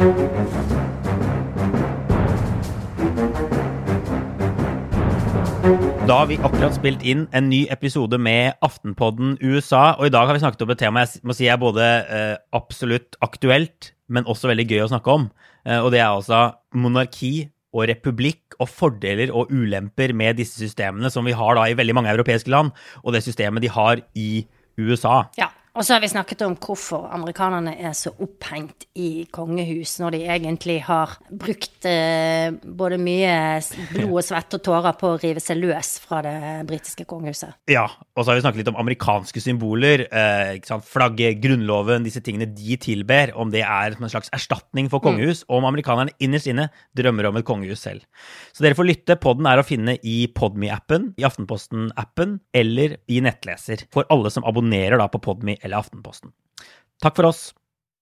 Da har vi akkurat spilt inn en ny episode med Aftenpodden USA, og i dag har vi snakket om et tema jeg må si er både eh, absolutt aktuelt, men også veldig gøy å snakke om. Eh, og det er altså monarki og republikk og fordeler og ulemper med disse systemene som vi har da i veldig mange europeiske land, og det systemet de har i USA. Ja, og så har vi snakket om hvorfor amerikanerne er så opphengt i kongehus, når de egentlig har brukt eh, både mye blod og svette og tårer på å rive seg løs fra det britiske kongehuset. Ja, og så har vi snakket litt om amerikanske symboler. Eh? Flagget, grunnloven, disse tingene de tilber. Om det er en slags erstatning for kongehus, og om amerikanerne innerst inne drømmer om et kongehus selv. Så dere får lytte. Podden er å finne i Podme-appen, i Aftenposten-appen eller i nettleser. For alle som abonnerer da på Podme eller Aftenposten. Takk for oss.